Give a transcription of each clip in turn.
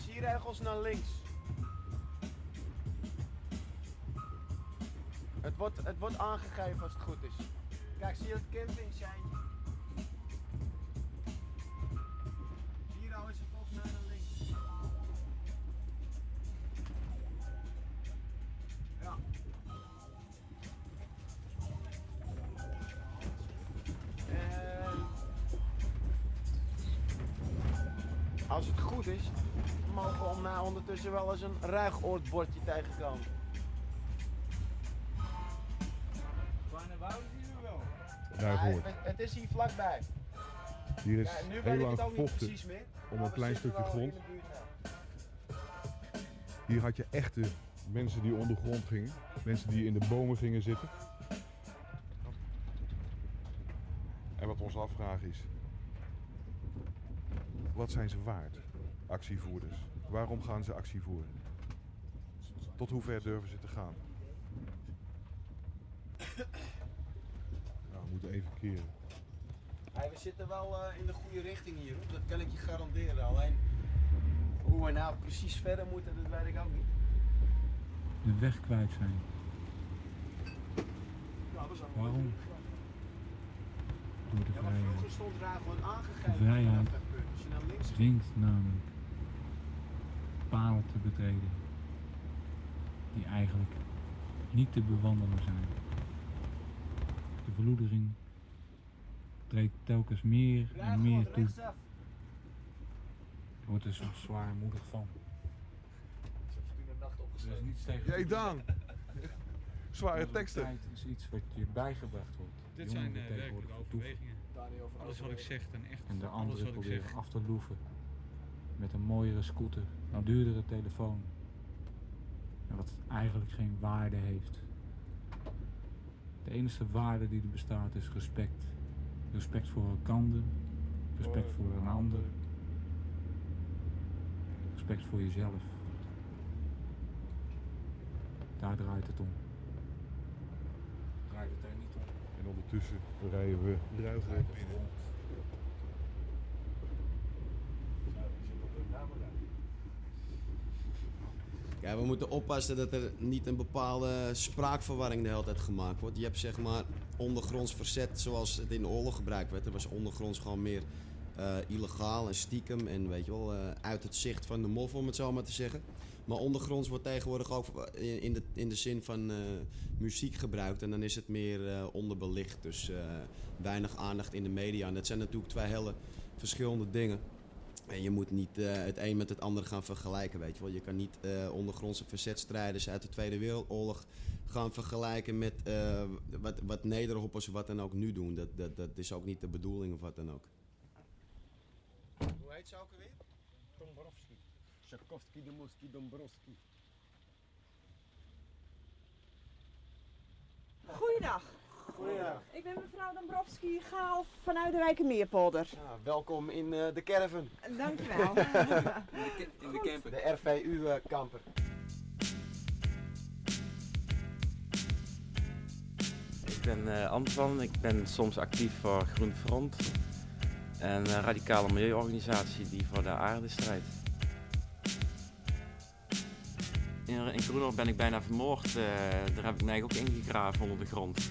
Is hier ergens naar links. Het wordt, het wordt aangegeven als het goed is. Kijk, zie je het camping zijn? Ondertussen wel eens een ruigoordbordje tegenkomen. Kleine wouden zien we wel. Ruigoord. Ja, het, het is hier vlakbij. Hier is Ja, nu heel lang gevochten om een klein stukje grond. Hier had je echte mensen die ondergrond gingen. Mensen die in de bomen gingen zitten. En wat ons afvragen is... Wat zijn ze waard, actievoerders? Waarom gaan ze actie voeren? Tot hoe ver durven ze te gaan? Nou, we moeten even keren. Hey, we zitten wel eh, in de goede richting hier, hoor. dat kan ik je garanderen. Alleen hoe we nou precies verder moeten, dat weet ik ook niet. de weg kwijt zijn. Waarom? Door de Ja, maar vrijheid. vroeger stond daar gewoon aangegeven De vrijheid. Als je naar links Dwingt namelijk paden te betreden die eigenlijk niet te bewandelen zijn. De verloedering treedt telkens meer en meer toe. Je wordt er zo zwaarmoedig van. Ik Er is opgeschreven. niets tegen. Jij Daan! Zware teksten. Tijd is iets wat je bijgebracht wordt. Dit zijn tegenwoordig werkelijke overwegingen. Alles wat ik zeg, dan echt. En de alles anderen wat ik proberen zeg. af te loeven. Met een mooiere scooter, een duurdere telefoon. En wat eigenlijk geen waarde heeft. De enige waarde die er bestaat is respect. Respect voor elkaar, respect voor een ander, respect voor jezelf. Daar draait het om. Draait het er niet om. En ondertussen rijden we ruigoord binnen. Ja, we moeten oppassen dat er niet een bepaalde spraakverwarring de hele tijd gemaakt wordt. Je hebt zeg maar ondergronds verzet zoals het in de oorlog gebruikt werd. Er was ondergronds gewoon meer eh, illegaal en stiekem en weet je wel, eh, uit het zicht van de mof om het zo maar te zeggen. Maar ondergronds wordt tegenwoordig ook in in de, in de zin van eh, muziek gebruikt en dan is het meer eh, onderbelicht. Dus eh, weinig aandacht in de media. En dat zijn natuurlijk twee hele verschillende dingen. En je moet niet eh, het een met het ander gaan vergelijken, weet je wel. Je kan niet eh, ondergrondse verzetstrijders uit de Tweede Wereldoorlog gaan vergelijken met eh, wat, wat nederhoppers wat dan ook nu doen. Dat, dat, dat is ook niet de bedoeling of wat dan ook. Hoe heet ze ook alweer? Dombrowski. Tchaikovsky, Domowski, Dombrowski. Goeiedag, Goeiedag. ik ben mevrouw Dombrowski Gaal vanuit de Wijkermeerpolder. Ja, welkom in eh, de caravan, Dankjewel. In de camper. de RVU-kamper. Ik ben eh, Antoine, ik ben soms actief voor Groen Front. Een eh, radicale milieuorganisatie die voor de aarde strijdt. In, in ben ik bijna vermoord. eh, daar heb ik mij ook ingegraven onder de grond.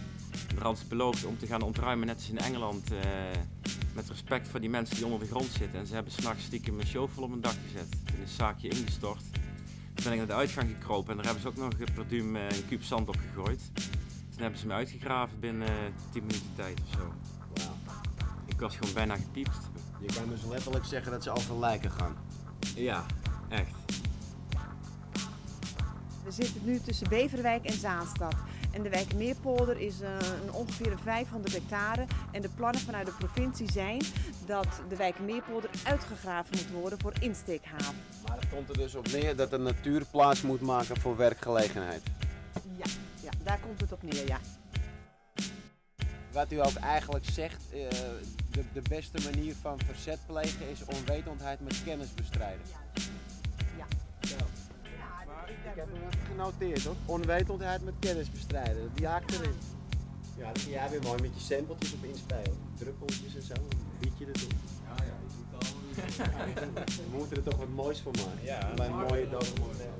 Altijd beloofd om te gaan ontruimen, net als in Engeland. eh, met respect voor die mensen die onder de grond zitten. En ze hebben s'nachts stiekem een show vol op mijn dak gezet. Toen is het zaakje ingestort. Toen ben ik naar de uitgang gekropen en daar hebben ze ook nog per duim eh, een kuub zand op gegooid. Toen hebben ze me uitgegraven binnen 10 minuten tijd of zo. Ik was gewoon bijna gepiept. Je kan dus letterlijk zeggen dat ze over lijken gaan. Ja, echt. We zitten nu tussen Beverwijk en Zaanstad. En de wijk Meerpolder is eh, een ongeveer 500 hectare. En de plannen vanuit de provincie zijn dat de wijk Meerpolder uitgegraven moet worden voor insteekhaven. Maar het komt er dus op neer dat de natuur plaats moet maken voor werkgelegenheid. Ja, ja, daar komt het op neer, ja. Wat u ook eigenlijk zegt, eh, de, de beste manier van verzet plegen is onwetendheid met kennis bestrijden. Ja. Ik heb hem even genoteerd hoor. Onwetendheid met kennis bestrijden. Die haakt erin. Ja, daar kun jij weer mooi met je sampletjes op inspelen. Druppeltjes en zo, een bietje erop. Ja, ja, je doet allemaal We moeten er toch wat moois van maken. Ja, Bij een maak mooie documentaire.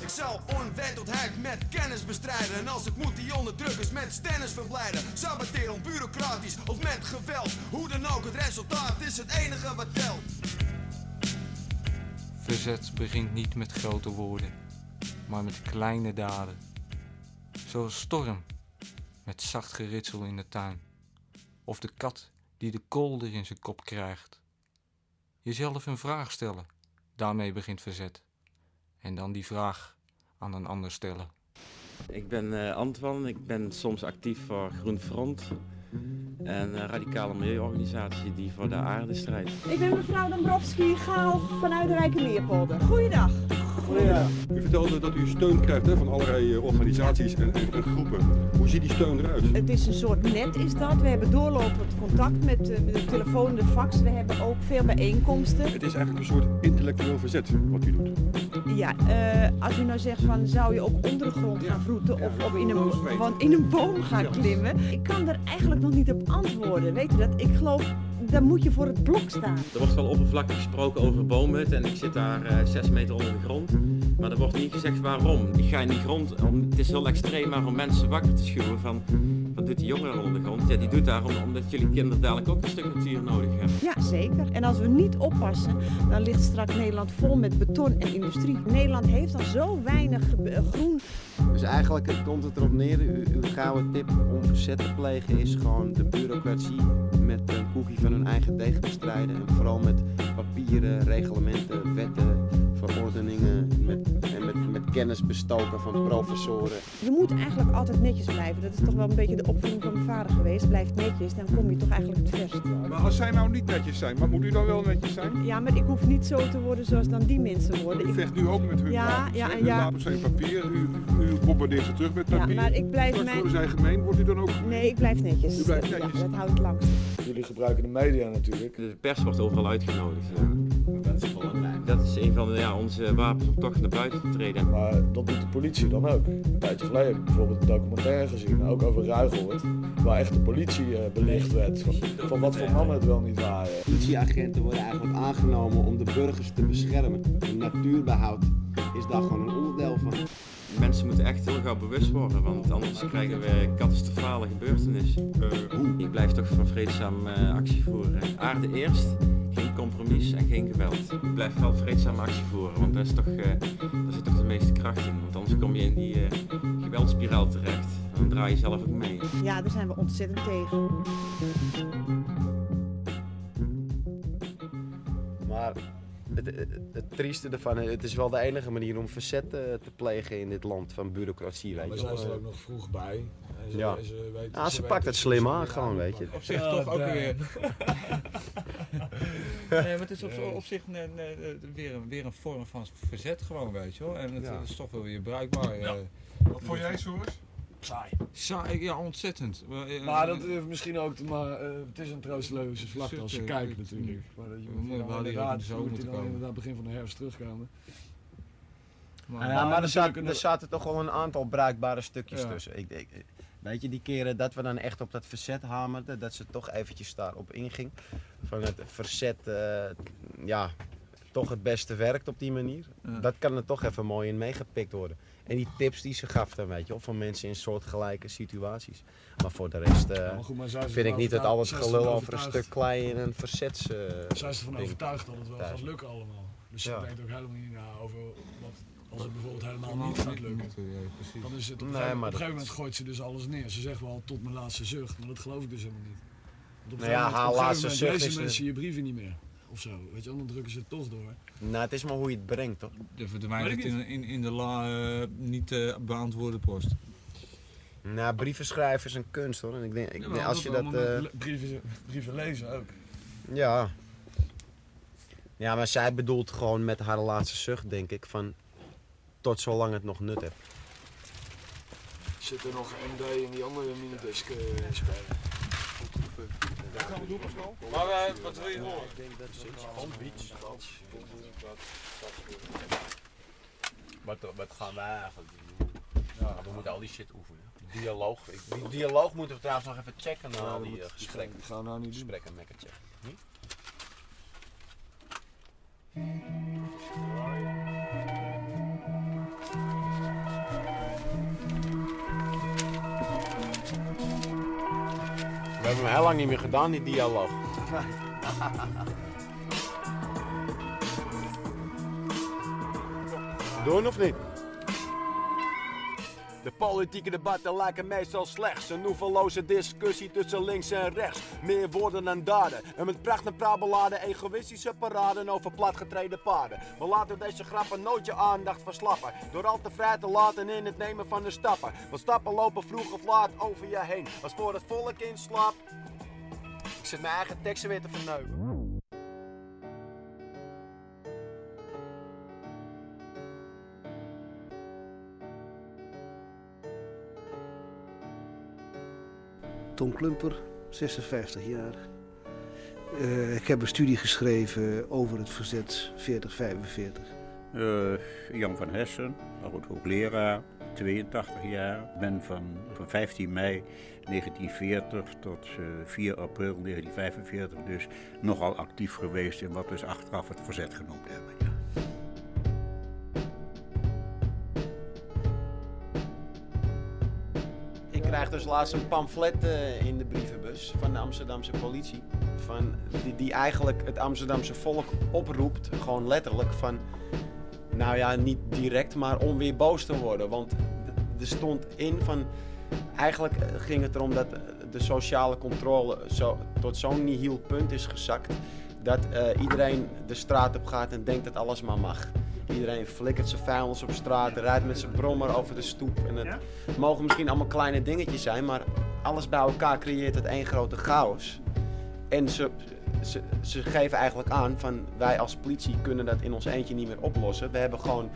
Ik zal onwetendheid met kennis bestrijden. En als het moet, die onderdrukkers met stennis verblijden. Saboteren bureaucratisch of met geweld. Hoe dan ook, het resultaat is het enige wat telt. Verzet begint niet met grote woorden, maar met kleine daden. Zoals storm, met zacht geritsel in de tuin. Of de kat die de kolder in zijn kop krijgt. Jezelf een vraag stellen, daarmee begint verzet. En dan die vraag aan een ander stellen. Ik ben eh Antwan, ik ben soms actief voor Groen Front. Een eh, radicale milieuorganisatie die voor de aarde strijdt. Ik ben mevrouw Dombrowski, Gaal vanuit de wijk Meerpolder. Goeiedag. U vertelde dat u steun krijgt hè, van allerlei eh, organisaties en, en- en groepen. Hoe ziet die steun eruit? Het is een soort net is dat. We hebben doorlopend contact met eh, met de telefoon, de fax. We hebben ook veel bijeenkomsten. Het is eigenlijk een soort intellectueel verzet wat u doet. Ja, eh, als u nou zegt van zou je ook onder de grond gaan vroeten of op in een, want in een boom gaan klimmen. Ik kan er eigenlijk nog niet op antwoorden. Weet je dat? Ik geloof, dan moet je voor het blok staan. Er wordt wel oppervlakkig gesproken over boomhut en ik zit daar eh, zes meter onder de grond. Maar er wordt niet gezegd waarom. Ik ga in die grond, om, het is heel extreem, maar om mensen wakker te schuwen van... Wat doet die jongen er onder de grond? Ja, die doet daarom omdat jullie kinderen dadelijk ook een stuk natuur nodig hebben. Ja, zeker. En als we niet oppassen, dan ligt straks Nederland vol met beton en industrie. Nederland heeft al zo weinig eh, groen. Dus eigenlijk het komt het erop neer, uw gouden tip om verzet te plegen is gewoon de bureaucratie met een koekje van hun eigen deeg bestrijden. En vooral met papieren, reglementen, wetten, verordeningen met, en met, met kennis bestoken van professoren. Je moet eigenlijk altijd netjes blijven. Dat is toch wel een beetje de opvoeding van mijn vader geweest. Blijf netjes, dan kom je toch eigenlijk het verst. Maar als zij nou niet netjes zijn, maar moet u dan wel netjes zijn? Ja, maar ik hoef niet zo te worden zoals dan die mensen worden. U Ik- vecht nu ook met hun Ja, wapens. ja, en Hun ja. wapens zijn papier, u, u bombardeert ze terug met Ja, papier. maar ik blijf mijn- worden zij gemeen, wordt u dan ook... Nee, ik blijf netjes. U blijft Ja, netjes. dat houdt lang. Jullie gebruiken de media natuurlijk. De pers wordt overal uitgenodigd. Ja. Dat is belangrijk. Dat is een van de, ja, onze wapens om toch naar buiten te treden. Maar dat doet de politie dan ook. Een tijdje geleden heb ik bijvoorbeeld een documentaire gezien, ook over Ruigoord, waar echt de politie eh, belicht werd van, van wat voor mannen het wel niet waren. Politieagenten worden eigenlijk aangenomen om de burgers te beschermen. En natuurbehoud is daar gewoon een onderdeel van. Mensen moeten echt heel gauw bewust worden, want anders krijgen we catastrofale gebeurtenissen. hoe? Ik blijf toch van vreedzaam eh, actie voeren. Aarde eerst, geen compromis en geen geweld. Ik blijf wel vreedzaam actie voeren, want dat is toch, eh, daar zit toch de meeste kracht in. Want anders kom je in die eh geweldspiraal terecht. En dan draai je zelf ook mee. Ja, daar zijn we ontzettend tegen. Maar het, het, het trieste ervan, het is wel de enige manier om verzet te plegen in dit land van bureaucratie. Weet Maar je zijn wel. ze er ook nog vroeg bij. En ze- Ja. en ze weten- Ja, ze weten pakt het ze slim ze aan gewoon, weet je. Op zich toch ook weer. nee, maar het is op, op zich ne- ne- weer, een, weer een vorm van verzet gewoon, weet je wel. En het Ja. is toch wel weer bruikbaar. Ja. eh. Wat vond jij, Soers? Saai. Saai, ja, ontzettend. Maar, eh, Maar dat heeft misschien ook te ma- eh, het is een troosteloze vlakte als je kijkt natuurlijk. Maar dat je we moet dan inderdaad, zo moet dan komen. inderdaad begin van de herfst terugkomen. Maar- Ja, maar er, zaten, er toch wel een aantal bruikbare stukjes Ja. tussen. Ik, ik, weet je, die keren dat we dan echt op dat verzet hamerden, dat ze toch eventjes daarop inging. Van het verzet, eh, ja, toch het beste werkt op die manier. Dat kan er toch even mooi in meegepikt worden. En die tips die ze gaf dan, weet je wel, van mensen in soortgelijke situaties. Maar voor de rest eh, goed, vind ik niet dat alles gelul over een stuk klei in een verzets... eh, Zij is ervan ding overtuigd dat het wel thuis. gaat lukken allemaal. Dus Ja. ze denkt ook helemaal niet na over wat als het bijvoorbeeld helemaal niet gaat lukken. moeten, ja, precies. Dan is het op, een Nee, gegeven- maar op een dat- gegeven moment gooit ze dus alles neer. Ze zegt wel tot mijn laatste zucht, maar dat geloof ik dus helemaal niet. Want op een Nou ja, gegeven moment- haar op een laatste gegeven moment zucht lezen is mensen je brieven niet meer. Of zo, weet je dan drukken ze het toch door. Nou, het is maar hoe je het brengt, toch? Je verdwijnt het in, in, in de la eh, niet eh, beantwoorde post. Nou, brieven schrijven is een kunst, hoor. En ik denk, ik Ja, denk maar als je dat... eh, brieven, brieven lezen ook. Ja. Ja, maar zij bedoelt gewoon met haar laatste zucht, denk ik, van tot zolang het nog nut heeft. Zit er nog MD in die andere minidisc uh, spelen? Maar eh, wat wil je horen? Wat, wat gaan wij eigenlijk doen? Ja, we moeten al die shit oefenen. Dialoog. Ik- Die dialoog moeten we trouwens nog even checken na al die eh, gesprekken. Dat gaan we nou niet doen. Gesprekken met checken. Hm? Niet meer gedaan, die dialoog. Doen of niet? De politieke debatten lijken meestal slechts. Een oeverloze discussie tussen links en rechts. Meer woorden dan daden. En met pracht en beladen egoïstische paraden over platgetreden paarden. We laten deze grappen nooit je aandacht verslappen. Door al te vrij te laten in het nemen van de stappen. Want stappen lopen vroeg of laat over je heen. Als voor het volk in slaap. Zit mijn eigen teksten weer te verneuken. Tom Klumper, 56 jaar. Eh, ik heb een studie geschreven over het verzet 4045. Eh, Jan van Hessen, oud hoogleraar, 82 jaar. Ik ben van, van 15 mei 1940 tot eh, 4 april 1945 dus nogal actief geweest in wat dus achteraf het verzet genoemd hebben. Ja. Ik krijg dus laatst een pamflet eh, in de brievenbus van de Amsterdamse politie. Van, die, die eigenlijk het Amsterdamse volk oproept, gewoon letterlijk van... Nou ja, niet direct, maar om weer boos te worden. Want er stond in van... Eigenlijk eh, ging het erom dat eh, de sociale controle zo, tot zo'n nihil punt is gezakt... dat eh, iedereen de straat op gaat en denkt dat alles maar mag. Iedereen flikkert zijn vuilnis op straat, rijdt met zijn brommer over de stoep. En het mogen misschien allemaal kleine dingetjes zijn, maar alles bij elkaar creëert het één grote chaos. En ze, ze, ze geven eigenlijk aan van wij als politie kunnen dat in ons eentje niet meer oplossen. We hebben gewoon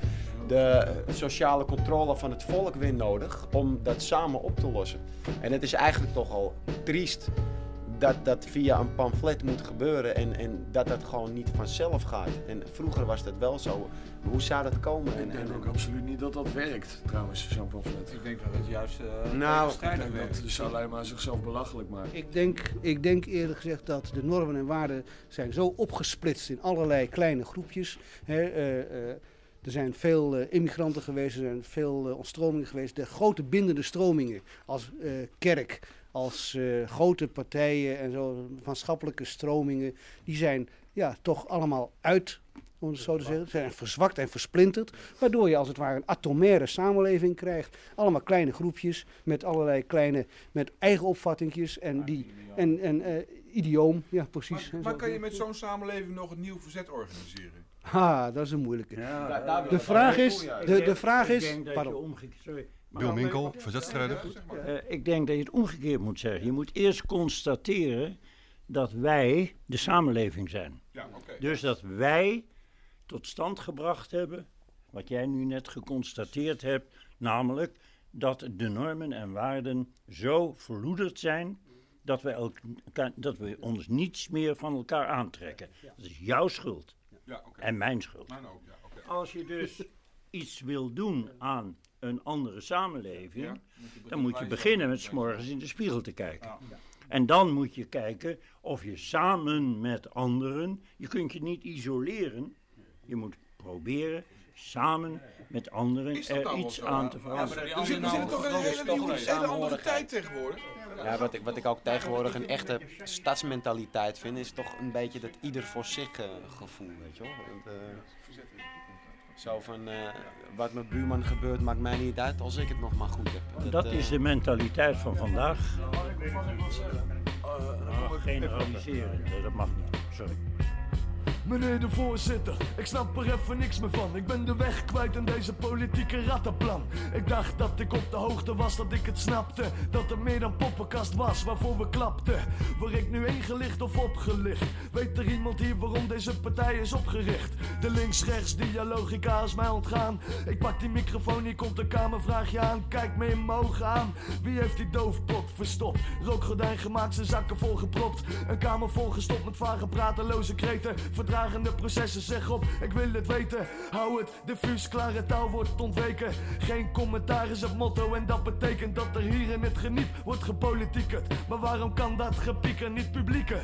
de sociale controle van het volk weer nodig om dat samen op te lossen. En het is eigenlijk toch al triest dat dat via een pamflet moet gebeuren en, en dat dat gewoon niet vanzelf gaat. En vroeger was dat wel zo. Hoe zou dat komen? En, Ik denk en- ook absoluut niet dat dat werkt, trouwens, zo'n pamflet. Ik denk dat het juist uh, Nou, Ik denk dat dus alleen maar zichzelf belachelijk maakt. Ik denk, ik denk eerlijk gezegd dat de normen en waarden zijn zo opgesplitst in allerlei kleine groepjes. Hè, eh, eh, er zijn veel immigranten geweest, er zijn veel eh, ontstromingen geweest. De grote bindende stromingen als eh, kerk, als eh, grote partijen en zo, maatschappelijke stromingen, die zijn ja, toch allemaal uit, om het zo te zeggen. Ze zijn verzwakt en versplinterd, waardoor je als het ware een atomaire samenleving krijgt. Allemaal kleine groepjes met allerlei kleine, met eigen opvattingjes en die, en, en eh, idioom, ja precies. Maar, kan je met zo'n samenleving nog een nieuw verzet organiseren? Ha, dat is een moeilijke. de ik vraag is, de, de vraag ik is, denk dat pardon. je omgekeerd, sorry. Bill Minkel, verzetstrijder. Eh, ik denk dat je het omgekeerd moet zeggen. Je moet eerst constateren dat wij de samenleving zijn. Ja, oké. Dus dat wij tot stand gebracht hebben, wat jij nu net geconstateerd hebt, namelijk dat de normen en waarden zo verloederd zijn dat we, elkaar, dat we ons niets meer van elkaar aantrekken. Dat is jouw schuld. Ja, oké. En mijn schuld. Mijn ook, ja, oké. Als je dus iets wil doen aan een andere samenleving, dan moet je beginnen met 's morgens in de spiegel te kijken. En dan moet je kijken of je samen met anderen, je kunt je niet isoleren, Je moet proberen samen met anderen er iets zo? aan te Ja, veranderen. we zitten, we zitten toch in een hele, nieuwe- hele andere tijd tegenwoordig. Ja, wat ik, wat ik ook tegenwoordig een echte stadsmentaliteit vind, is toch een beetje dat ieder voor zich eh, gevoel, weet je wel. Eh, zo van, eh, wat mijn buurman gebeurt, maakt mij niet uit als ik het nog maar goed heb. Dat eh, is de mentaliteit van vandaag. Ah, generaliseren, nee, dat mag niet. Sorry. Meneer de voorzitter, ik snap er even niks meer van. Ik ben de weg kwijt in deze politieke rattenplan. Ik dacht dat ik op de hoogte was, dat ik het snapte. Dat er meer dan poppenkast was waarvoor we klapten. Word ik nu ingelicht of opgelicht? Weet er iemand hier waarom deze partij is opgericht? De links-rechts dialogica is mij ontgaan. Ik pak die microfoon, hier komt de kamervraag je aan. Kijk me in mijn ogen aan. Wie heeft die doofpot verstopt? Rookgordijn gemaakt, zijn zakken volgepropt. Een kamer volgestopt met vage prateloze kreten. Verdragende processen, zeg op, ik wil het weten. Hou het diffuus, klare taal wordt ontweken. Geen commentaar is het motto en dat betekent dat er hier in het geniep wordt gepolitiekerd. Maar waarom kan dat gepieker niet publieken?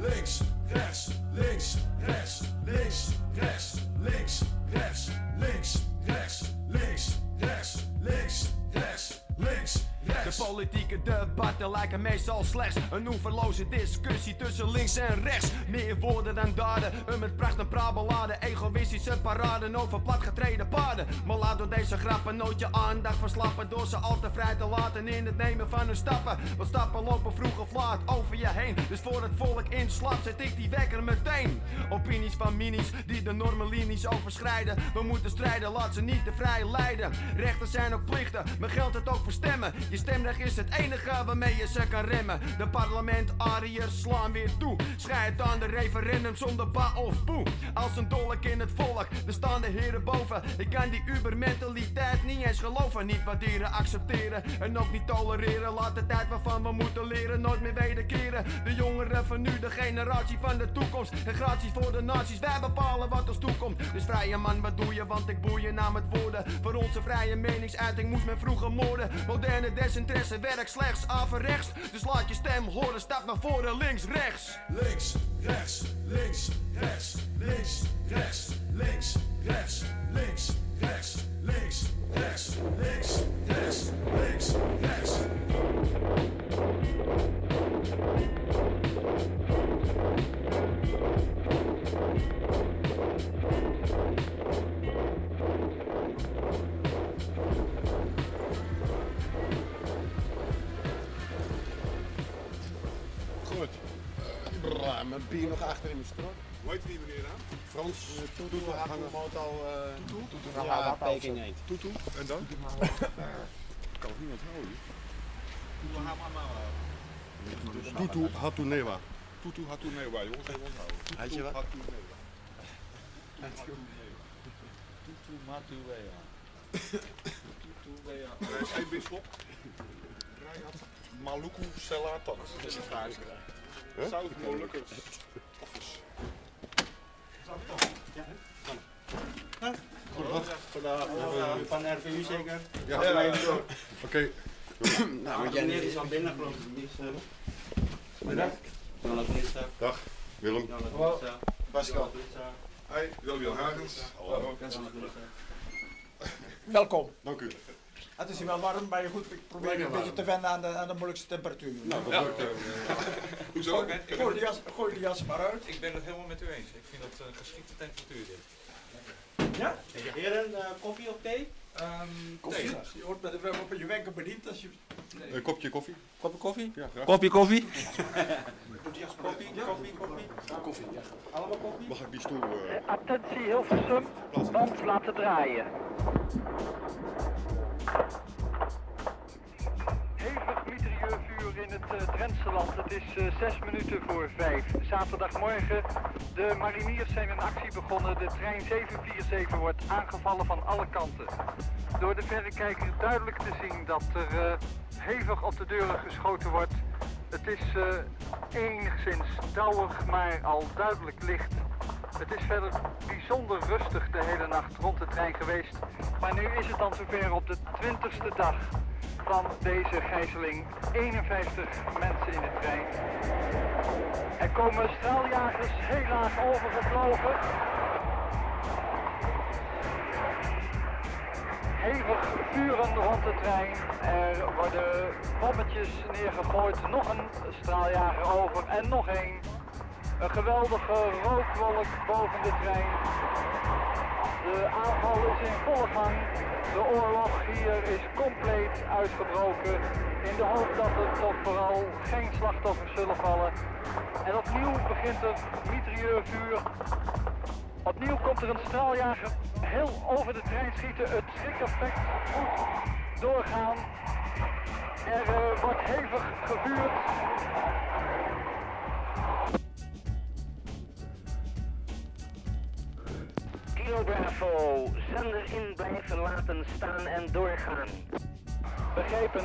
Links, rechts, links, rechts, links, rechts, links, rechts, links, rechts, links, rechts, links, rechts, links, rechts. De politieke debatten lijken meestal slechts een oeverloze discussie tussen links en rechts. Meer woorden dan daden, een met pracht en beladen. Egoïstische paraden over platgetreden paden. Maar laat door deze grappen nooit je aandacht verslappen. Door ze al te vrij te laten in het nemen van hun stappen. Want stappen lopen vroeg of laat over je heen. Dus voor het volk inslaapt zet ik die wekker meteen. Opinies van minis die de normen linies overschrijden. We moeten strijden, laat niet te vrij leiden. Rechten zijn ook plichten, maar geldt het ook voor stemmen. Je stemrecht is het enige waarmee je ze kan remmen. De parlementariërs slaan weer toe. Schijt aan de referendum zonder ba of poe. Als een dolk in het volk, er staan de heren boven. Ik kan die ubermentaliteit niet eens geloven. Niet waarderen, accepteren en ook niet tolereren. Laat de tijd waarvan we moeten leren nooit meer wederkeren. De jongeren van nu, de generatie van de toekomst. En graties voor de naties, wij bepalen wat ons toekomt. Dus vrije man, wat doe je? Want ik boei je met woorden. Voor onze vrije meningsuiting moest men vroeger moorden. Moderne desinteresse werkt slechts averechts. Dus laat je stem horen, stap naar voren, links, rechts. Links, rechts, links, rechts, links, rechts, links, rechts, links, rechts, links, rechts, links, rechts, links, rechts. Mijn bier nog achter in mijn strot. Hoe heet die meneer aan? Frans, uh, Hangemoto, uh, Tutu? Ja, Peking eend. Tutu, en dan? kan het niemand houden. Tutu Hatunewa. Tutu Hatunewa, jongens, even onthouden. Weet je wat? Hatunewa. Tutu Matuwea. Tutuwea. Er is bisschop. Reinhard Maluku Selatan. Dat is een Office. Goedendag. Van RVU zeker? Ja, Ja. Oké. Nou, moet jij is al binnen geloof ik. Eh. Dag, Willem. Hallo. Pascal. Hoi, William Hagens. Hallo. Welkom. Dank u. Het is hier wel warm, maar je goed, ik probeer Lekker een beetje te wennen aan de, aan de moeilijkste temperatuur. Nou, dat lukt, eh, Hoezo? Gooi, gooi, de jas, gooi de jas maar uit. Ik ben het helemaal met u eens. Ik vind het een geschikte temperatuur dit. Ja? Heren, koffie of thee? Koffie? thee. Je wordt met de, op je wenken bediend als je... Een kopje koffie? Kopje koffie? Ja, graag. Kopje koffie? Koffie, koffie, koffie. Koffie, ja. Allemaal koffie? Mag ik die stoel... eh, Attentie Hilversum, band laten draaien. Hevig mitrailleurvuur in het uh, Drentse land. Het is eh, zes minuten voor vijf. Zaterdagmorgen. De mariniers zijn een actie begonnen. De trein 747 wordt aangevallen van alle kanten. Door de verrekijker duidelijk te zien dat er eh, hevig op de deuren geschoten wordt. Het is enigszins dauwig, maar al duidelijk licht. Het is verder bijzonder rustig de hele nacht rond de trein geweest. Maar nu is het dan zover op de 20ste dag van deze gijzeling. 51 mensen in de trein. Er komen straaljagers helaas overgevlogen. hevig vuren rond de trein. Er worden bommetjes neergegooid, nog een straaljager over en nog één. Een geweldige rookwolk boven de trein. De aanval is in volle gang. De oorlog hier is compleet uitgebroken. In de hoop dat er toch vooral geen slachtoffers zullen vallen. En opnieuw begint er mitrailleurvuur. Opnieuw komt er een straaljager heel over de trein schieten. Het schrikeffect moet doorgaan. Er eh, wordt hevig gevuurd. Kilo Bravo, zender in blijven laten staan en doorgaan. Begrepen.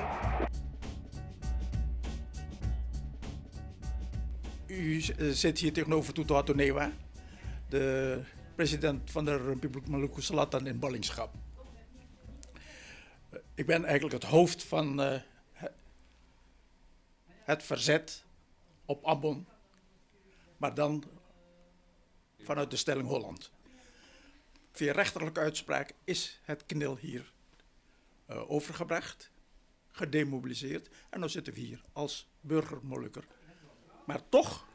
U eh, zit hier tegenover Tutu Hatonewa, de president van de Republiek Maluku Selatan in ballingschap. Eh, Ik ben eigenlijk het hoofd van eh, he- het verzet op Ambon, maar dan vanuit de stelling Holland. Via rechterlijke uitspraak is het knil hier eh, overgebracht, gedemobiliseerd en nu zitten we hier als burgermolukker. Maar toch,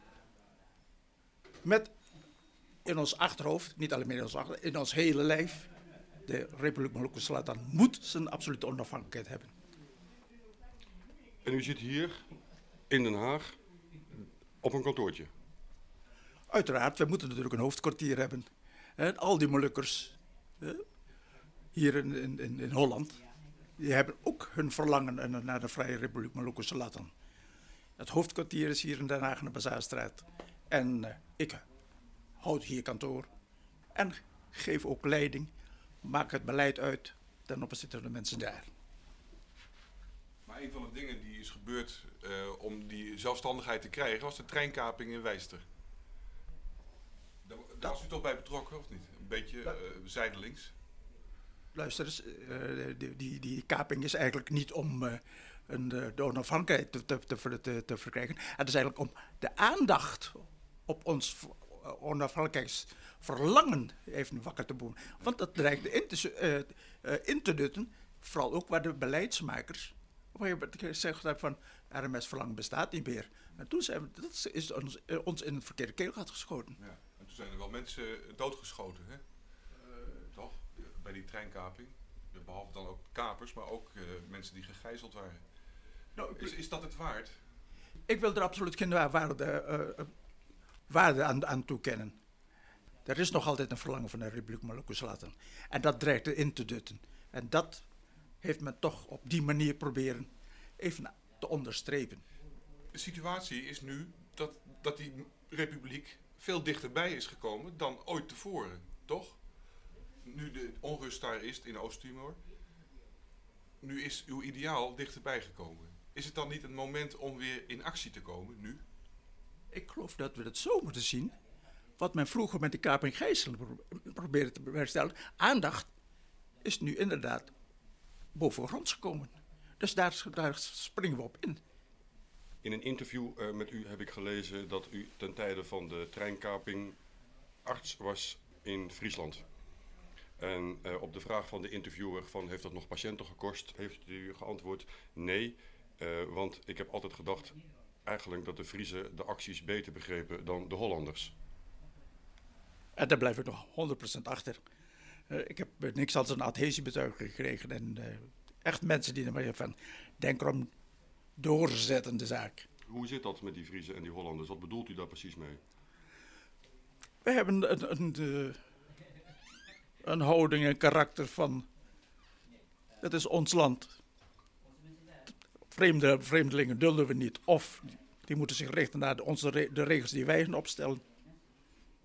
met in ons achterhoofd, niet alleen maar in ons achterhoofd, in ons hele lijf, de Republiek Maluku Selatan moet zijn absolute onafhankelijkheid hebben. En u zit hier in Den Haag op een kantoortje. Uiteraard, we moeten natuurlijk een hoofdkwartier hebben. Hè, al die Molukkers hier in, in, in, Holland, die hebben ook hun verlangen naar- naar de Vrije Republiek Maluku Selatan. Het hoofdkwartier is hier in Den Haag in de Bazaarstraat. En eh, ik houd hier kantoor. En geef ook leiding, maak het beleid uit ten opzichte van de mensen daar. Maar een van de dingen die is gebeurd eh, om die zelfstandigheid te krijgen was de treinkaping in Wijster. Daar, daar was u toch bij betrokken, of niet? Een beetje eh, zijdelings. Luister eens, eh, die, die, die kaping is eigenlijk niet om eh, een, de onafhankelijkheid te, te, te, te, verkrijgen. Het is eigenlijk om de aandacht op ons onafhankelijkheidsverlangen even wakker te boeien. Want dat dreigt in te, eh, in te dutten, vooral ook waar de beleidsmakers op moment gezegd hebben van RMS verlangen bestaat niet meer. En toen zijn we, dat is ons, ons in het verkeerde keelgat geschoten. Ja. Zijn er wel mensen doodgeschoten, hè? toch? Bij die treinkaping. Behalve dan ook kapers, maar ook eh, mensen die gegijzeld waren. is, is dat het waard? Ik wil er absoluut geen wa- waarde, eh, eh, waarde aan, aan toekennen. Er is nog altijd een verlangen van de Republiek Maluku Selatan. En dat dreigt erin te dutten. En dat heeft men toch op die manier proberen even te onderstrepen. De situatie is nu dat, dat die republiek veel dichterbij is gekomen dan ooit tevoren, toch? Nu de onrust daar is in Oost-Timor, nu is uw ideaal dichterbij gekomen. Is het dan niet een moment om weer in actie te komen, nu? Ik geloof dat we het zo moeten zien. Wat men vroeger met de kaping pro- probeerde te herstellen. Aandacht is nu inderdaad bovengronds gekomen. Dus daar springen we op in. In een interview eh, met u heb ik gelezen dat u ten tijde van de treinkaping arts was in Friesland. En eh, op de vraag van de interviewer van heeft dat nog patiënten gekost, heeft u geantwoord nee, eh, want ik heb altijd gedacht eigenlijk dat de Friesen de acties beter begrepen dan de Hollanders. En daar blijf ik nog 100% achter. Ik heb niks als een adhesiebetuiging gekregen. En echt mensen die er maar van, denk erom, doorzetten de zaak. Hoe zit dat met die Friesen en die Hollanders? Wat bedoelt u daar precies mee? We hebben een, een, een, een houding en karakter van, het is ons land. Vreemde, vreemdelingen dulden we niet. Of die moeten zich richten naar de, onze, de regels die wij opstellen.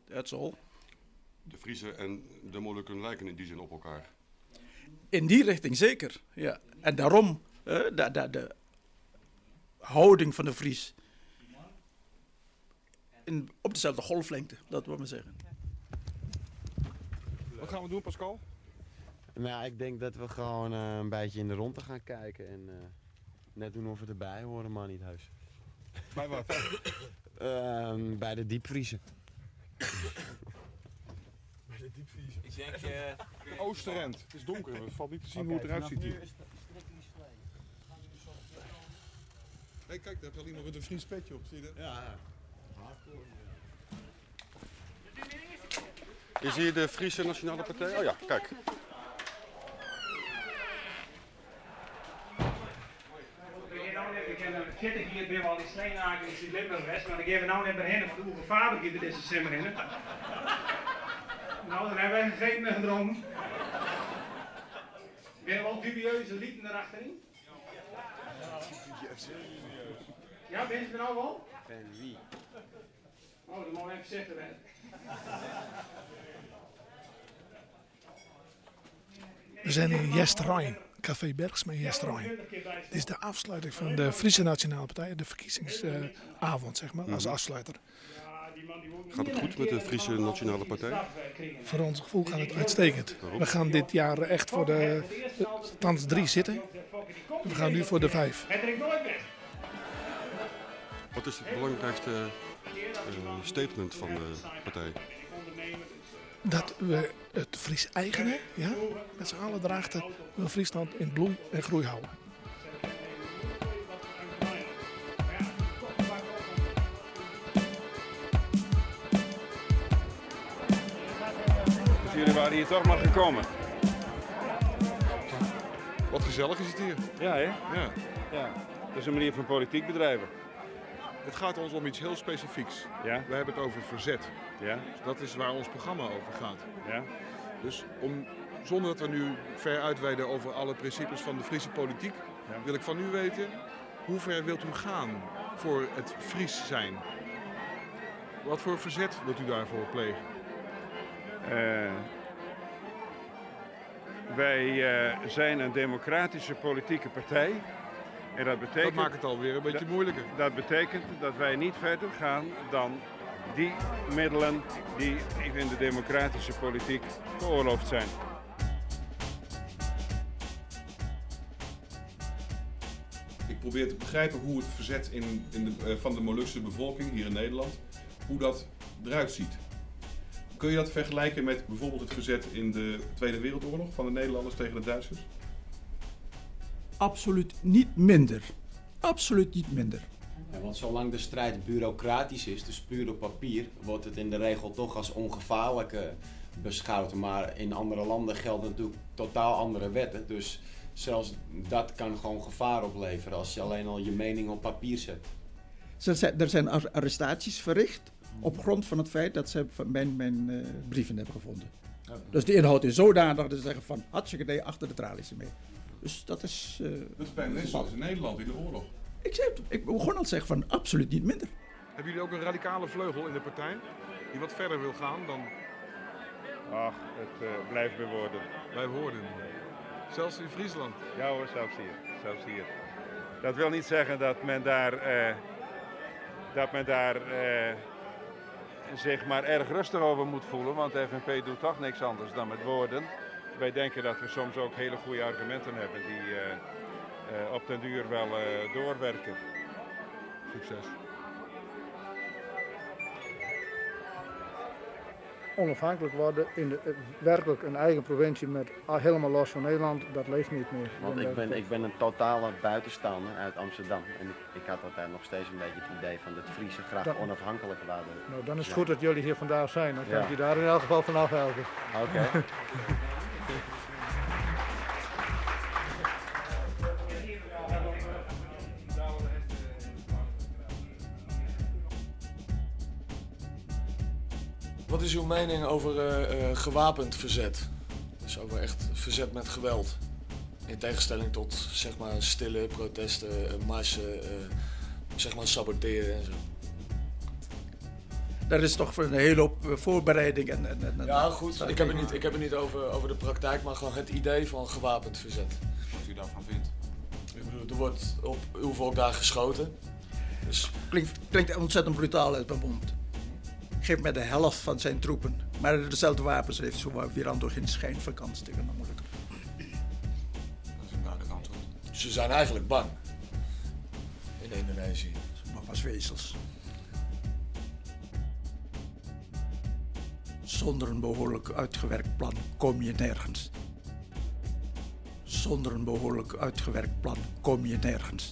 That's all. De Friesen en de Molukken lijken in die zin op elkaar. In die richting zeker, ja. En daarom eh, de houding van de Fries in, op dezelfde golflengte, dat wil maar zeggen. Wat gaan we doen, Pascal? Nou, ik denk dat we gewoon eh, een beetje in de ronde gaan kijken en eh, net doen of we erbij horen, maar niet huis. Bij wat? Ehm, bij de diepvriezen. Ik denk... eh Oosterend. Het is donker. Het valt niet te zien hoe het eruit ziet hier. Hé, kijk, daar heeft wel iemand met een Fries petje op. Zie je dat? Ja. Is hier de Friese Nationale Partij? Oh ja, kijk. Ik zit ik hier, ben wel in Steenaken, ik zit Limburg West, maar ik geef nou net beginnen van de Oege Vader die deze simmer in. Nou, dan hebben wij geen meer gedronken. Ben je wel dubieuze lieden erachterin? Ja, ben je er nou wel? En wie? Oh, dan moet ik even zitten. Hè. We zijn in Jest Rijn, Café Bergsma Jest Rijn. Dit is de afsluiting van de Friese Nationale Partij, de verkiezingsavond, zeg maar, als Mhm. afsluiter. Gaat het goed met de Friese Nationale Partij? Voor ons gevoel gaat het uitstekend. We gaan dit jaar echt voor de, de 3 zitten. We gaan nu voor de 5. Hij drinkt nooit weg. Wat is het belangrijkste eh, statement van de partij? Dat we het Fries eigene, ja, met z'n allen draagden, wil Friesland in bloei en groei houden. Dus jullie waren hier toch maar gekomen. Wat gezellig is het hier. Ja, hè? Ja. Ja. Dat is een manier van politiek bedrijven. Het gaat ons om iets heel specifieks. Ja. We hebben het over verzet. Ja. Dat is waar ons programma over gaat. Ja. Dus om, zonder dat we nu ver uitweiden over alle principes van de Friese politiek, wil ik van u weten, hoe ver wilt u gaan voor het Fries zijn? Wat voor verzet wilt u daarvoor plegen? Eh, wij eh, zijn een democratische politieke partij. En dat betekent. Dat maakt het alweer een beetje moeilijker. Dat betekent dat wij niet verder gaan dan die middelen die in de democratische politiek geoorloofd zijn. Ik probeer te begrijpen hoe het verzet in, in de, eh, van de Molukse bevolking hier in Nederland, hoe dat eruit ziet. Kun je dat vergelijken met bijvoorbeeld het verzet in de Tweede Wereldoorlog van de Nederlanders tegen de Duitsers? Absoluut niet minder. Absoluut niet minder. Ja, want zolang de strijd bureaucratisch is, dus puur op papier, wordt het in de regel toch als ongevaarlijk beschouwd. Maar in andere landen gelden natuurlijk totaal andere wetten. Dus zelfs dat kan gewoon gevaar opleveren als je alleen al je mening op papier zet. Er zijn, zijn ar- arrestaties verricht op grond van het feit dat ze mijn, mijn eh, brieven hebben gevonden. Dus de inhoud is zodanig dat ze zeggen van hartstikke idee achter de tralies mee. Dus dat is... eh, Dat is bijna net zoals in Nederland in de oorlog. ik, zei, het- ik begon al te zeggen van absoluut niet minder. Hebben jullie ook een radicale vleugel in de partij die wat verder wil gaan dan Ach, het eh, blijft bewoorden. wij woorden? Zelfs in Friesland. Ja hoor, zelfs hier. Zelfs hier. Dat wil niet zeggen dat men daar, eh, dat men daar eh, zich maar erg rustig over moet voelen, want de FNP doet toch niks anders dan met woorden. Wij denken dat we soms ook hele goede argumenten hebben die eh, eh, op den duur wel eh, doorwerken. Succes. Onafhankelijk worden, in de, werkelijk een eigen provincie met ah, helemaal los van Nederland, dat leeft niet meer. Want ik ben, ik ben een totale buitenstaander uit Amsterdam. En ik, ik had altijd nog steeds een beetje het idee van dat Friese graag onafhankelijk waren. Nou, dan is het Ja. goed dat jullie hier vandaag zijn. Dan kan Ja. ik je daar in elk geval van afhelpen. Oké. mening over eh, eh, gewapend verzet? Dus over echt verzet met geweld. In tegenstelling tot zeg maar stille protesten, eh, marsen, eh, zeg maar saboteren en zo. Daar is toch een hele hoop voorbereiding en... en, en Ja, goed. Ik heb het niet, ik heb het niet over, over de praktijk, maar gewoon het idee van gewapend verzet. Wat u daarvan vindt? Ik bedoel, er wordt op uw volk daar geschoten. Dus Klinkt, klinkt ontzettend brutaal uit mijn mond. Geef mij de helft van zijn troepen. Maar dezelfde wapens heeft zo weer aan door geen schijn van kans tegen namelijk. Dat is een duidelijk antwoord. ze zijn eigenlijk bang. In Indonesië. Maar als wezels. Zonder een behoorlijk uitgewerkt plan kom je nergens. Zonder een behoorlijk uitgewerkt plan kom je nergens.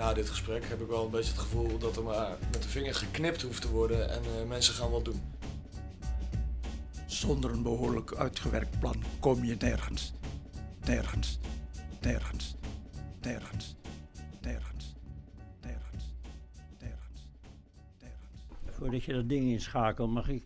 Na dit gesprek heb ik wel een beetje het gevoel dat er maar met de vinger geknipt hoeft te worden en eh, mensen gaan wat doen. Zonder een behoorlijk uitgewerkt plan kom je nergens. Nergens. Nergens. Nergens. Nergens. Nergens. Nergens. Voordat je dat ding inschakelt, mag ik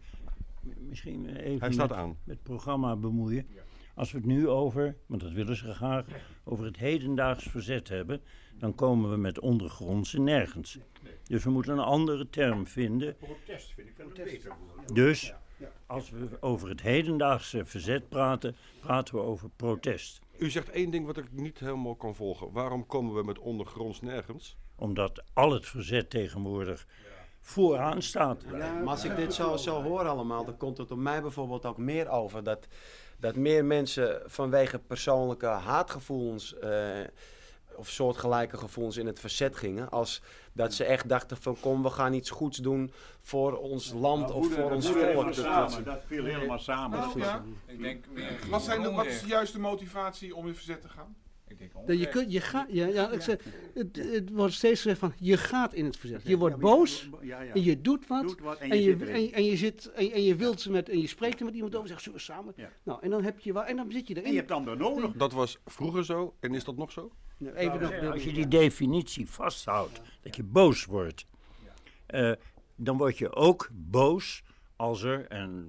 misschien even Hij staat met, aan. met het programma bemoeien. Als we het nu over, want dat willen ze graag, over het hedendaags verzet hebben, dan komen we met ondergrondse nergens. Dus we moeten een andere term vinden. Protest vind ik wel een beter woord. Dus als we over het hedendaagse verzet praten, praten we over protest. U zegt één ding wat ik niet helemaal kan volgen. Waarom komen we met ondergronds nergens? Omdat al het verzet tegenwoordig vooraan staat. maar als ik dit zo, zo hoor allemaal, dan komt het op mij bijvoorbeeld ook meer over dat, dat meer mensen vanwege persoonlijke haatgevoelens eh, of soortgelijke gevoelens in het verzet gingen, als dat ze echt dachten van kom, we gaan iets goeds doen voor ons land Nou, of voor ons volk. samen, dat viel helemaal samen. Nou, ja. Ik denk meer Wat, zijn de, wat is de juiste motivatie om in verzet te gaan? Ik denk Dat je, kunt, je, gaat, ja, ja, ik zeg, het, het wordt steeds gezegd van je gaat in het verzet. Je wordt boos en je doet wat. Doet wat en en, je en, en je zit en, en je wilt ze met en je spreekt er met iemand over, zegt zullen we samen. Nou, en dan heb je wel en dan zit je erin. En je hebt dan nodig. Dat was vroeger zo en is dat nog zo? Nou, even nog, Als je die definitie vasthoudt, dat je boos wordt, eh, dan word je ook boos als er, en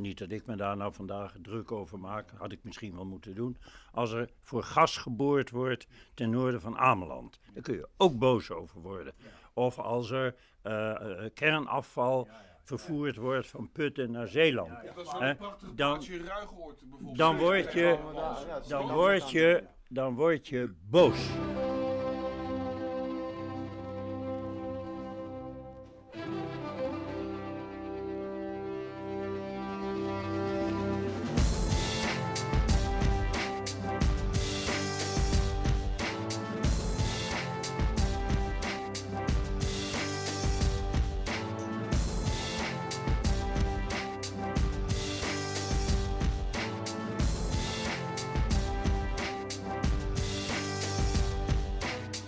niet dat ik me daar nou vandaag druk over maak, had ik misschien wel moeten doen, als er voor gas geboord wordt ten noorden van Ameland. Daar kun je ook boos over worden. Of als er eh, eh, kernafval vervoerd wordt van Putten naar Zeeland. Dat is wel een prachtig dan, bijvoorbeeld. dan word je, dan word je, dan word je boos.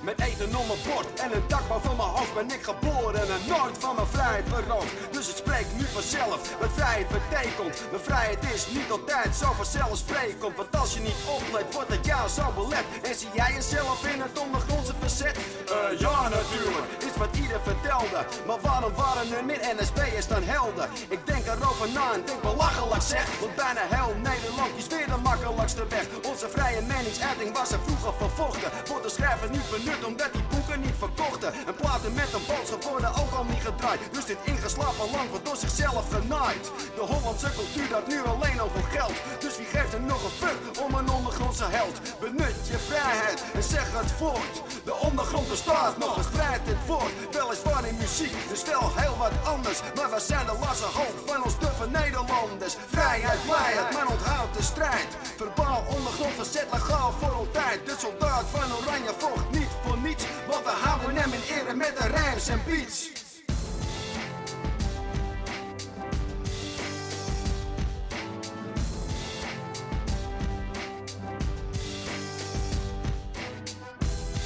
Met eten op mijn bord en een dak boven mijn hoofd ben ik geboren en nooit van mijn vrijheid beroofd. Dus het spreekt nu vanzelf wat vrijheid betekent. Mijn vrijheid is niet altijd zo vanzelfsprekend. Want als je niet oplet, wordt het jou zo belet. En zie jij jezelf in het ondergrondse verzet? Eh, ja, natuurlijk, is wat ieder vertelde. Maar waarom waren er meer NSB'ers dan helden? Ik denk erover na en denk belachelijk zeg. Want bijna heel Nederland kiest weer de makkelijkste weg. Onze vrije meningsuiting was er vroeger vervochten. Wordt de schrijver niet benut omdat die boeken niet verkochten. En platen met een boodschap worden ook al niet gedraaid. Dus dit ingeslapen land wordt door zichzelf genaaid. De Hollandse cultuur dat nu alleen al voor geld. Dus wie geeft er nog een fuck om een ondergrondse held? Benut je vrijheid en zeg het voort. De ondergrond bestaat nog, verspreid het woord. Weliswaar in muziek, dus wel heel wat anders. Maar we zijn de lasse hoop van ons duffe Nederlanders. Vrijheid, blijheid, maar onthoud de strijd. Verbaal ondergrond verzet legaal voor altijd. De soldaat van Oranje vocht niet voor niets. Want we houden hem in ere met de rijms en beats.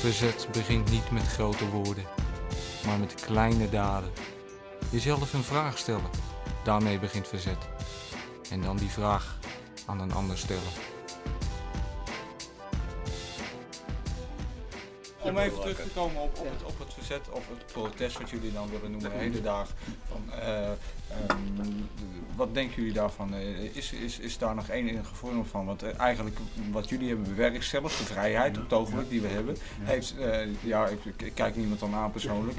Verzet begint niet met grote woorden, maar met kleine daden. Jezelf een vraag stellen, daarmee begint verzet. En dan die vraag aan een ander stellen. Om even terug te komen op, op, het, op het verzet of het protest wat jullie dan willen noemen, hedendaag. Van, eh, ehm, wat denken jullie daarvan? Eh, Is, is, is daar nog enige vorm van? Want eh, eigenlijk wat jullie hebben bewerkt zelf, de vrijheid op het die we hebben, heeft, ja, ik, ik kijk niemand dan aan persoonlijk,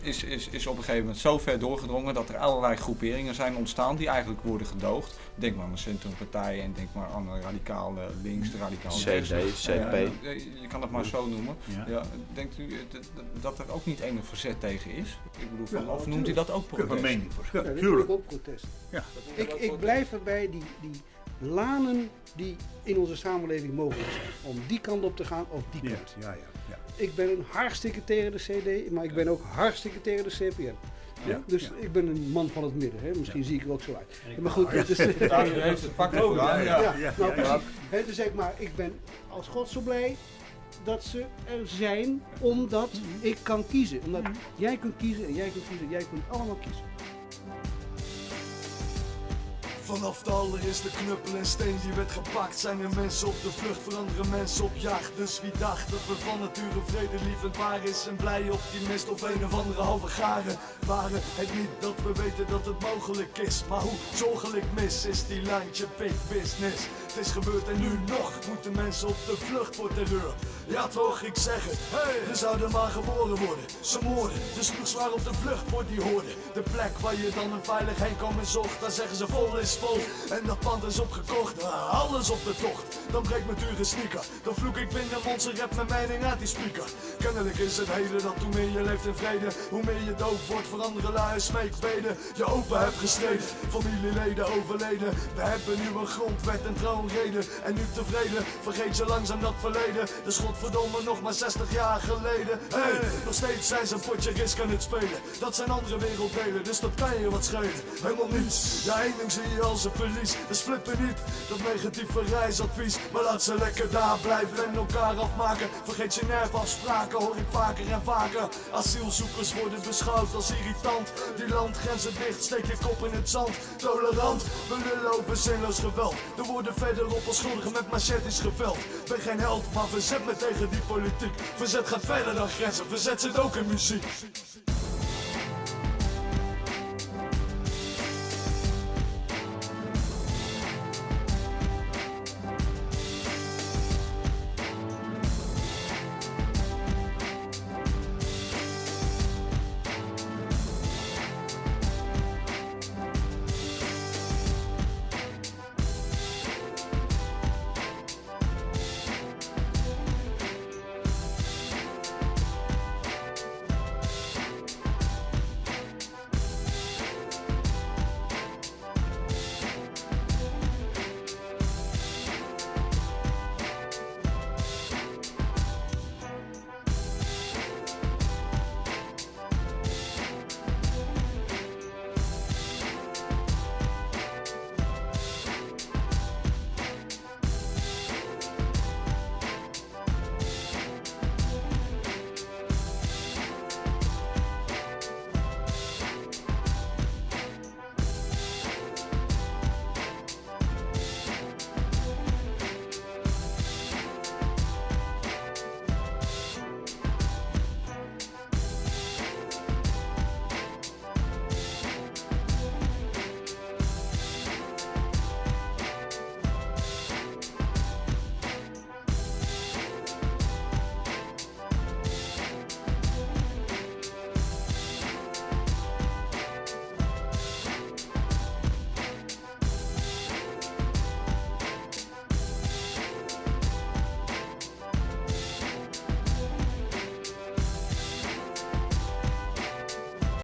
is, is, is op een gegeven moment zo ver doorgedrongen dat er allerlei groeperingen zijn ontstaan die eigenlijk worden gedoogd. Denk maar aan de centrumpartijen en denk maar aan de radicale links, de radicale. CP. Ja, je kan het maar zo noemen. Ja. Ja. denkt u dat, er ook niet enig verzet tegen is? Ik bedoel, van, Ja, of noemt u dat ook protest? Een meningsverschil. Ja, dit Tuurlijk. vind ik ook protest. Ja. Ik, ik blijf erbij die, die lanen die in onze samenleving mogelijk zijn. Om die kant op te gaan of die Ja, kant. ja, ja, ja. Ik ben hartstikke tegen de CD, maar ik ben ook hartstikke tegen de hè? Ja. Dus Ja. ik ben een man van het midden. Hè? Misschien zie ik er ook zo uit. Maar goed, dus, Ja, u heeft het pak aan, ja. ja, Ja, nou ja, ja. precies. Hè, dus zeg maar, ik ben als God zo blij dat ze er zijn, omdat ik kan kiezen. Omdat jij kunt kiezen en jij kunt kiezen. En jij kunt allemaal kiezen. Vanaf de allereerste knuppel en steen die werd gepakt Zijn er mensen op de vlucht, veranderen mensen op jacht. Dus wie dacht dat we van nature vredelievend waren Is een blije optimist of een of andere halve garen Waren? Het niet dat we weten dat het mogelijk is Maar hoe zorgelijk mis is die lijntje big business Het is gebeurd en nu nog. Moeten mensen op de vlucht voor terreur? Ja toch, ik zeg het, we zouden maar geboren worden. Ze moorden, de sloeg zwaar op de vlucht voor die hoorde De plek waar je dan een veilig heen kan en zocht Daar zeggen ze vol is vol. En dat pand is opgekocht. Ah, Alles op de tocht, dan breekt mijn dure sneaker. Dan vloek ik binnen monster rap mijn mening uit die speaker. Kennelijk is het heden dat hoe meer je leeft in vrede Hoe meer je doof wordt voor andere lui smeekbeden Je open hebt gestreden, familieleden overleden. We hebben nu een grondwet en En nu tevreden, vergeet je langzaam dat verleden Dus godverdomme nog maar 60 jaar geleden. Hey, nog steeds zijn ze een potje risk aan het spelen. Dat zijn andere werelddelen, dus dat kan je wat schelen. Helemaal niets, ja één ding zie je als een verlies. Dus flippen niet, dat negatieve reisadvies. Maar laat ze lekker daar blijven en elkaar afmaken. Vergeet je nerfafspraken, hoor ik vaker en vaker. Asielzoekers worden beschouwd als irritant. Die landgrenzen dicht, steek je kop in het zand. Tolerant, we lullen over zinloos geweld. Er worden verderop als schuldigen met machetes geveld. Ben geen held, maar verzet me tegen die politiek. Verzet gaat verder dan grenzen, verzet zit ook in muziek